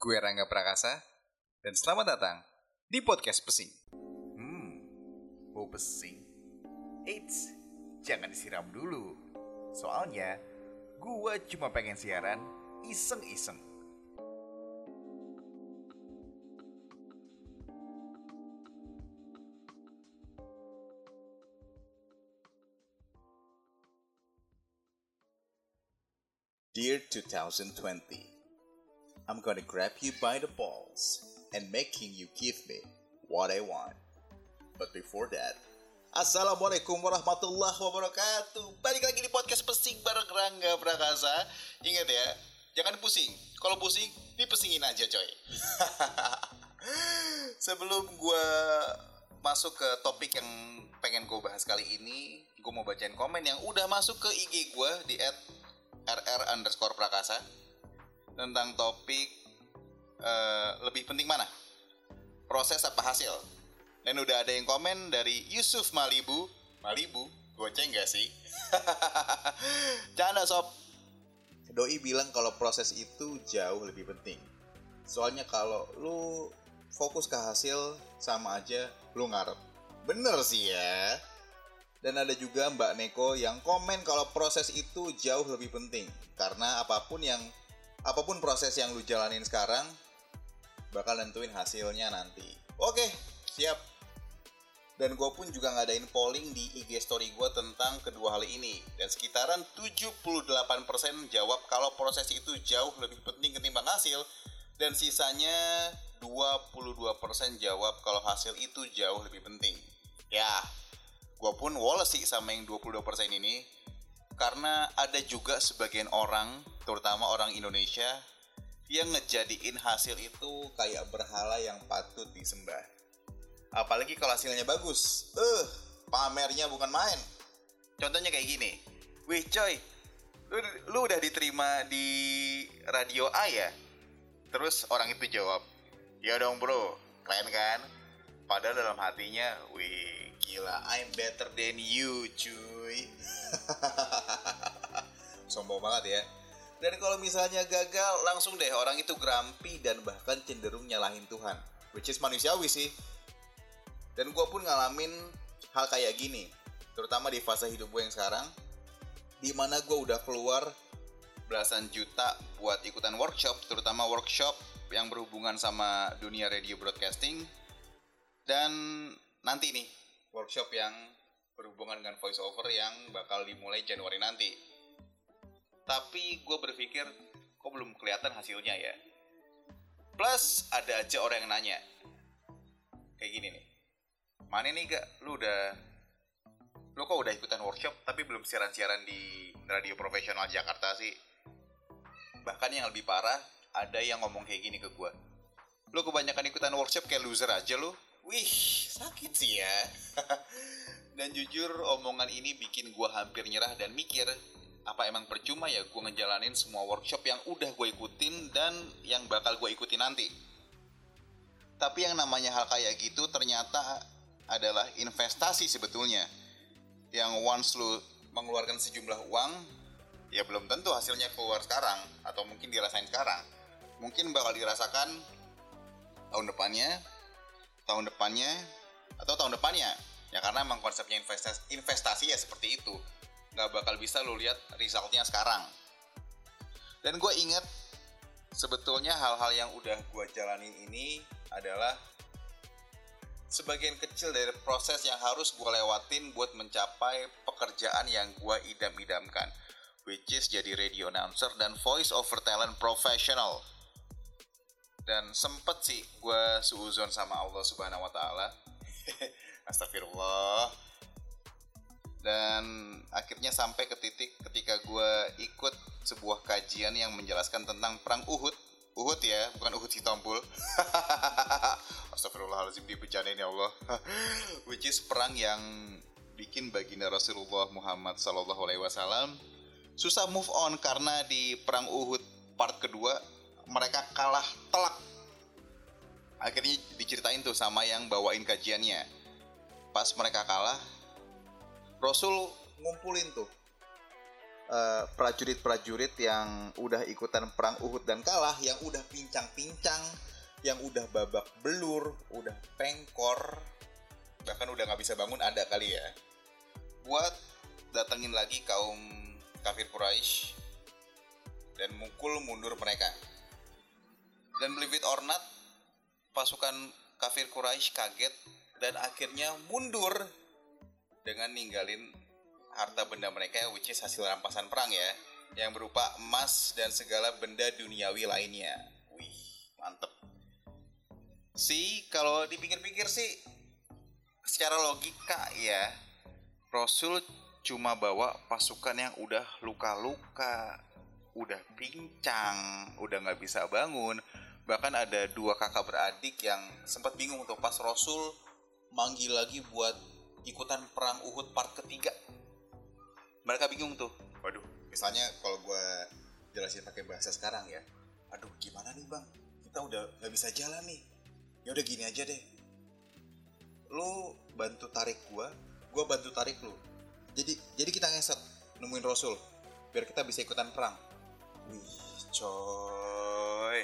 Gue Rangga Prakasa, dan selamat datang di Podcast Pesing. Hmm, bau pesing. Eits, jangan disiram dulu. Soalnya, gua cuma pengen siaran iseng-iseng. Dear 2020, I'm gonna grab you by the balls and making you give me what I want. But before that, Assalamualaikum warahmatullahi wabarakatuh. Balik lagi di podcast pesing bareng Rangga Prakasa. Ingat ya, jangan pusing. Kalau pusing, dipesingin aja coy. Sebelum gue masuk ke topik yang pengen gue bahas kali ini, gue mau bacain komen yang udah masuk ke IG gue di rr underscore prakasa tentang topik eh, lebih penting mana? Proses apa hasil? Dan udah ada yang komen dari Yusuf Malibu. Malibu? Goceng gak sih? Canda sob. Doi bilang kalau proses itu jauh lebih penting. Soalnya kalau lu fokus ke hasil sama aja lu ngarep. Bener sih ya. Dan ada juga Mbak Neko yang komen kalau proses itu jauh lebih penting. Karena apa pun yang apa pun proses yang lu jalanin sekarang bakal nentuin hasilnya nanti. Oke, siap. Dan gue pun juga ngadain polling di IG story gue tentang kedua hal ini. Dan sekitaran 78% jawab kalau proses itu jauh lebih penting ketimbang hasil. Dan sisanya 22% jawab kalau hasil itu jauh lebih penting. Ya, gue pun woles sih sama yang 22% ini karena ada juga sebagian orang terutama orang Indonesia yang ngejadiin hasil itu kayak berhala yang patut disembah. Apalagi kalau hasilnya bagus. Eh uh, pamernya bukan main. Contohnya kayak gini. Wih coy lu, lu udah diterima di radio A ya? Terus orang itu jawab ya dong bro. Keren kan? Padahal dalam hatinya wih Gila, I'm better than you, cuy. Sombong banget ya. Dan kalau misalnya gagal, langsung deh orang itu grampi dan bahkan cenderung nyalahin Tuhan. Which is manusiawi sih. Dan gue pun ngalamin hal kayak gini. Terutama di fase hidup gue yang sekarang. Di mana gue udah keluar belasan juta buat ikutan workshop. Terutama workshop yang berhubungan sama dunia radio broadcasting. Dan nanti nih, workshop yang berhubungan dengan voice over yang bakal dimulai Januari nanti. Tapi gue berpikir, kok belum kelihatan hasilnya ya? Plus ada aja orang yang nanya, kayak gini nih, mana nih gak, lu udah, lu kok udah ikutan workshop tapi belum siaran-siaran di radio profesional Jakarta sih? Bahkan yang lebih parah, ada yang ngomong kayak gini ke gue, lu kebanyakan ikutan workshop kayak loser aja lu, Wih, sakit sih ya. dan jujur omongan ini bikin gue hampir nyerah dan mikir, apa emang percuma ya gue ngejalanin semua workshop yang udah gue ikutin dan yang bakal gue ikuti nanti. Tapi yang namanya hal kayak gitu ternyata adalah investasi sebetulnya. Yang once lu mengeluarkan sejumlah uang, ya belum tentu hasilnya keluar sekarang atau mungkin dirasain sekarang. Mungkin bakal dirasakan tahun depannya tahun depannya atau tahun depannya ya karena emang konsepnya investasi, investasi ya seperti itu nggak bakal bisa lo lihat resultnya sekarang. Dan gue inget sebetulnya hal-hal yang udah gue jalanin ini adalah sebagian kecil dari proses yang harus gue lewatin buat mencapai pekerjaan yang gue idam-idamkan which is jadi radio announcer dan voice over talent professional. Dan sempet sih gue suuzon sama Allah Subhanahu Wa Taala. Astagfirullah dan akhirnya sampai ke titik ketika gue ikut sebuah kajian yang menjelaskan tentang perang Uhud Uhud ya bukan Uhud si tombol Astagfirullahaladzim dibencanain ya Allah which is perang yang bikin baginda Rasulullah Muhammad Wasallam susah move on karena di perang Uhud part kedua mereka kalah telak. Akhirnya diceritain tuh sama yang bawain kajiannya. Pas mereka kalah, Rasul ngumpulin tuh eh, prajurit-prajurit yang udah ikutan perang Uhud dan kalah, yang udah pincang-pincang, yang udah babak belur, udah pengkor, bahkan udah nggak bisa bangun ada kali ya. Buat datengin lagi kaum kafir Quraisy dan mukul mundur mereka. Dan believe it or not, pasukan kafir Quraisy kaget dan akhirnya mundur dengan ninggalin harta benda mereka which is hasil rampasan perang ya yang berupa emas dan segala benda duniawi lainnya. Wih, mantep. Sih, kalau dipikir-pikir sih secara logika ya Rasul cuma bawa pasukan yang udah luka-luka, udah pincang, udah nggak bisa bangun. Bahkan ada dua kakak beradik yang sempat bingung tuh pas Rasul manggil lagi buat ikutan perang Uhud part ketiga. Mereka bingung tuh. Waduh, misalnya kalau gue jelasin pakai bahasa sekarang ya. Aduh, gimana nih bang? Kita udah nggak bisa jalan nih. Ya udah gini aja deh. Lu bantu tarik gua, gua bantu tarik lu. Jadi jadi kita ngeset nemuin Rasul biar kita bisa ikutan perang. Wih, coy.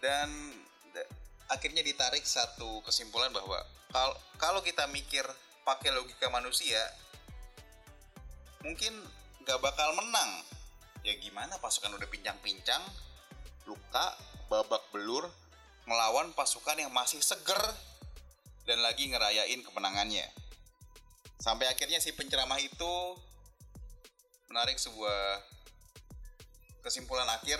Dan da- akhirnya ditarik satu kesimpulan bahwa kalau kita mikir pakai logika manusia mungkin nggak bakal menang. Ya gimana pasukan udah pincang-pincang, luka, babak belur, melawan pasukan yang masih seger dan lagi ngerayain kemenangannya. Sampai akhirnya si penceramah itu menarik sebuah kesimpulan akhir.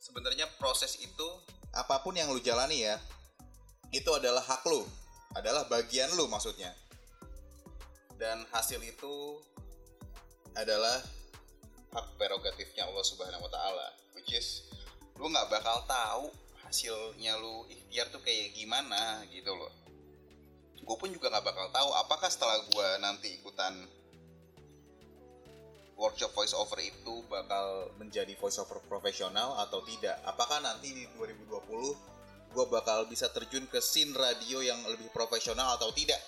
Sebenarnya proses itu apa pun yang lu jalani ya, itu adalah hak lu, adalah bagian lu maksudnya. Dan hasil itu adalah hak prerogatifnya Allah Subhanahu wa taala, which is lu nggak bakal tahu hasilnya lu ikhtiar tuh kayak gimana gitu loh gue pun juga nggak bakal tahu apakah setelah gue nanti ikutan workshop voice over itu bakal menjadi voice over profesional atau tidak? Apakah nanti di 2020 gue bakal bisa terjun ke scene radio yang lebih profesional atau tidak?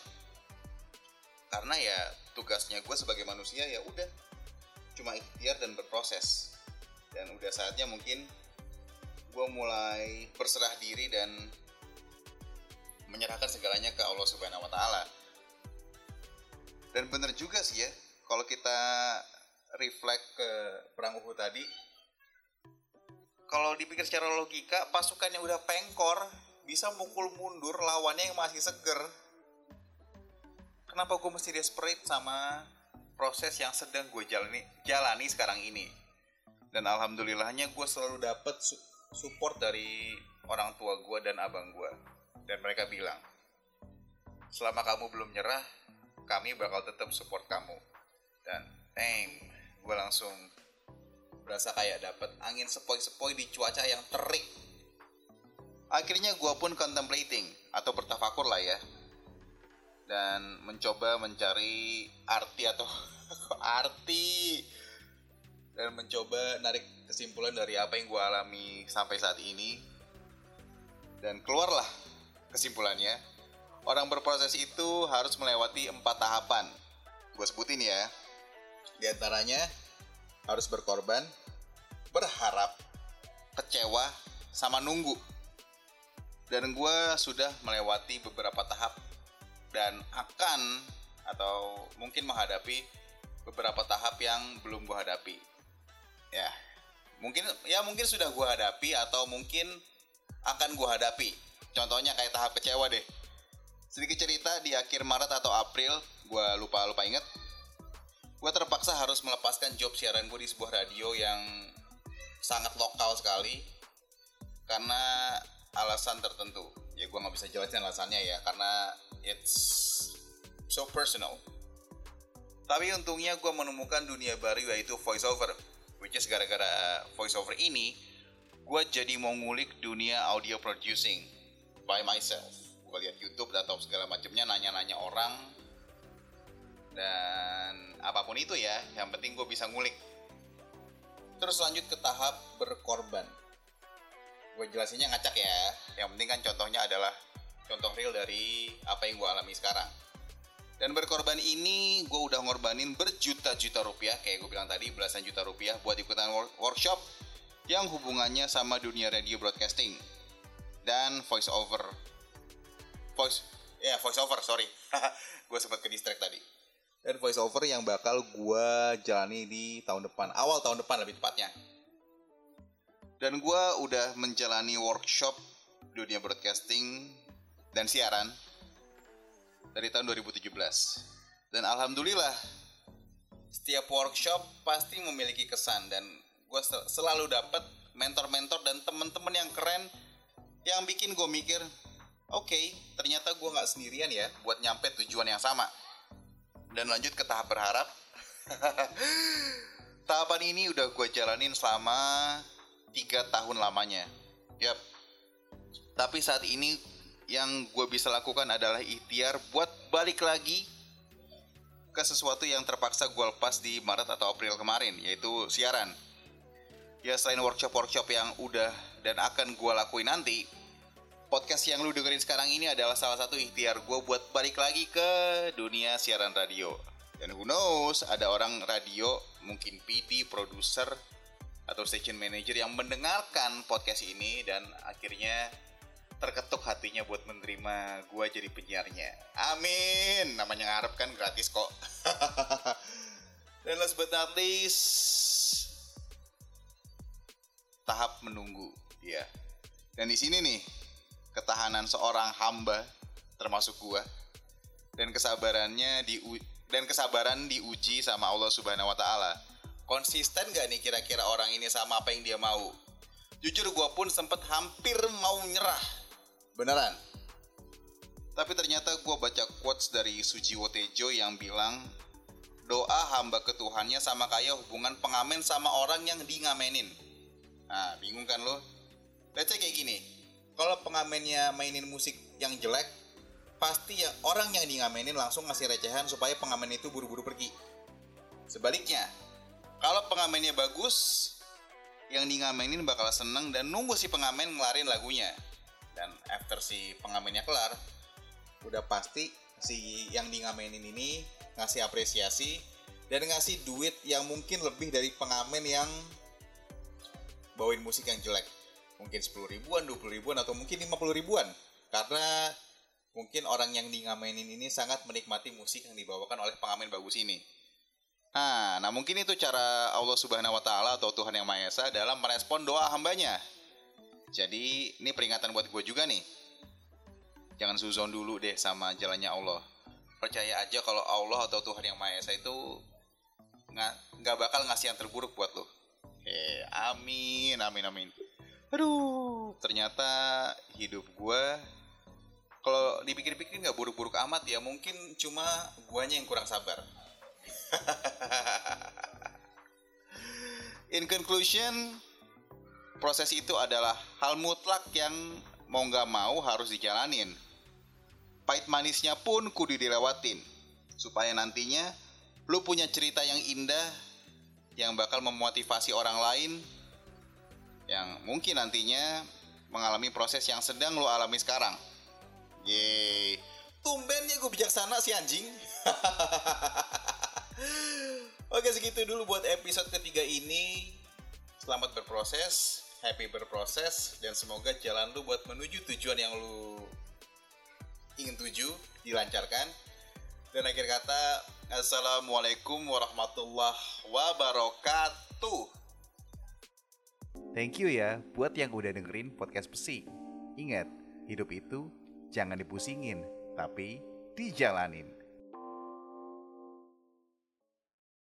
Karena ya tugasnya gue sebagai manusia ya udah cuma ikhtiar dan berproses. Dan udah saatnya mungkin gue mulai berserah diri dan menyerahkan segalanya ke Allah Subhanahu wa taala. Dan bener juga sih ya, kalau kita reflect ke perang Uhud tadi, kalau dipikir secara logika, pasukan yang udah pengkor bisa mukul mundur lawannya yang masih seger. Kenapa gue mesti desperate sama proses yang sedang gue jalani, jalani sekarang ini? Dan alhamdulillahnya gue selalu dapet su- support dari orang tua gue dan abang gue. Dan mereka bilang, selama kamu belum nyerah, kami bakal tetap support kamu. Dan, damn, gue langsung berasa kayak dapet angin sepoi-sepoi di cuaca yang terik. Akhirnya gue pun contemplating atau bertafakur lah ya. Dan mencoba mencari arti atau arti? Dan mencoba narik kesimpulan dari apa yang gue alami sampai saat ini. Dan keluarlah kesimpulannya. Orang berproses itu harus melewati empat tahapan. Gue sebutin ya di antaranya harus berkorban berharap kecewa sama nunggu. Dan gue sudah melewati beberapa tahap dan akan atau mungkin menghadapi beberapa tahap yang belum gue hadapi. Ya mungkin ya mungkin sudah gue hadapi atau mungkin akan gue hadapi. Contohnya kayak tahap kecewa deh. Sedikit cerita di akhir Maret atau April gue lupa lupa inget gue terpaksa harus melepaskan job siaran gue di sebuah radio yang sangat lokal sekali karena alasan tertentu. Ya gue nggak bisa jelasin alasannya ya karena it's so personal. Tapi untungnya gue menemukan dunia baru yaitu voiceover which is gara-gara voiceover ini gue jadi mau ngulik dunia audio producing by myself. Gue lihat YouTube atau segala macamnya nanya-nanya orang dan apa pun itu ya yang penting gue bisa ngulik. Terus lanjut ke tahap berkorban. Gue jelasinnya ngacak ya. Yang penting kan contohnya adalah contoh real dari apa yang gue alami sekarang. Dan berkorban ini gue udah ngorbanin berjuta-juta rupiah Kayak gue bilang tadi belasan juta rupiah buat ikutan wor- workshop Yang hubungannya sama dunia radio broadcasting Dan voice over. Voice, ya voice over sorry. Gue sempat ke distract tadi Dan voice over yang bakal gue jalani di tahun depan Awal tahun depan lebih tepatnya Dan gue udah menjalani workshop dunia broadcasting dan siaran dari tahun 2017. Dan alhamdulillah setiap workshop pasti memiliki kesan dan gue selalu dapat mentor-mentor dan teman-teman yang keren yang bikin gue mikir, oke ternyata gue nggak sendirian ya buat nyampe tujuan yang sama. Dan lanjut ke tahap berharap. Tahapan ini udah gue jalanin selama tiga tahun lamanya. Yap. Tapi saat ini yang gue bisa lakukan adalah ikhtiar buat balik lagi ke sesuatu yang terpaksa gue lepas di Maret atau April kemarin, yaitu siaran. Ya selain workshop-workshop yang udah dan akan gue lakuin nanti, podcast yang lu dengerin sekarang ini adalah salah satu ikhtiar gue buat balik lagi ke dunia siaran radio. Dan who knows, ada orang radio, mungkin PD, produser, atau station manager yang mendengarkan podcast ini dan akhirnya terketuk hatinya buat menerima gua jadi penyiarnya. Amin. Namanya ngarep kan gratis kok. Dan last but not least, tahap menunggu, ya. Dan di sini nih ketahanan seorang hamba termasuk gua dan kesabarannya di dan kesabaran diuji sama Allah Subhanahu wa taala. Konsisten gak nih kira-kira orang ini sama apa yang dia mau? Jujur gua pun sempet hampir mau nyerah. Beneran. Tapi ternyata gua baca quotes dari Sujiwo Tejo yang bilang doa hamba ke Tuhannya sama kayak hubungan pengamen sama orang yang di ngamenin. Nah, bingung kan lo? Let's say kayak gini. Kalau pengamennya mainin musik yang jelek, pasti ya orang yang di ngamenin langsung ngasih recehan supaya pengamen itu buru-buru pergi. Sebaliknya, kalau pengamennya bagus, yang di ngamenin bakal seneng dan nunggu si pengamen ngelarin lagunya. Dan after si pengamennya kelar, udah pasti si yang di ngamenin ini ngasih apresiasi dan ngasih duit yang mungkin lebih dari pengamen yang bawain musik yang jelek. Mungkin 10 ribuan, 20 ribuan, atau mungkin 50 ribuan. Karena mungkin orang yang di ngamenin ini sangat menikmati musik yang dibawakan oleh pengamen bagus ini. Nah, nah mungkin itu cara Allah Subhanahu wa taala atau Tuhan Yang Maha Esa dalam merespon doa hambanya. Jadi, ini peringatan buat gue juga nih. Jangan suzon dulu deh sama jalannya Allah. Percaya aja kalau Allah atau Tuhan Yang Maha Esa itu nggak bakal ngasih yang terburuk buat lo. Eh, amin, amin, amin. Aduh, ternyata hidup gue kalau dipikir-pikir nggak buruk-buruk amat ya mungkin cuma guanya yang kurang sabar. In conclusion, proses itu adalah hal mutlak yang mau nggak mau harus dijalanin. Pahit manisnya pun kudu dilewatin. Supaya nantinya lu punya cerita yang indah yang bakal memotivasi orang lain yang mungkin nantinya mengalami proses yang sedang lo alami sekarang. Yeay. Tumbennya gue bijaksana si anjing. Oke segitu dulu buat episode ketiga ini. Selamat berproses, happy berproses, dan semoga jalan lu buat menuju tujuan yang lu ingin tuju dilancarkan. Dan akhir kata, Assalamualaikum warahmatullahi wabarakatuh. Thank you ya buat yang udah dengerin podcast Pesi. Ingat, hidup itu jangan dipusingin, tapi dijalanin.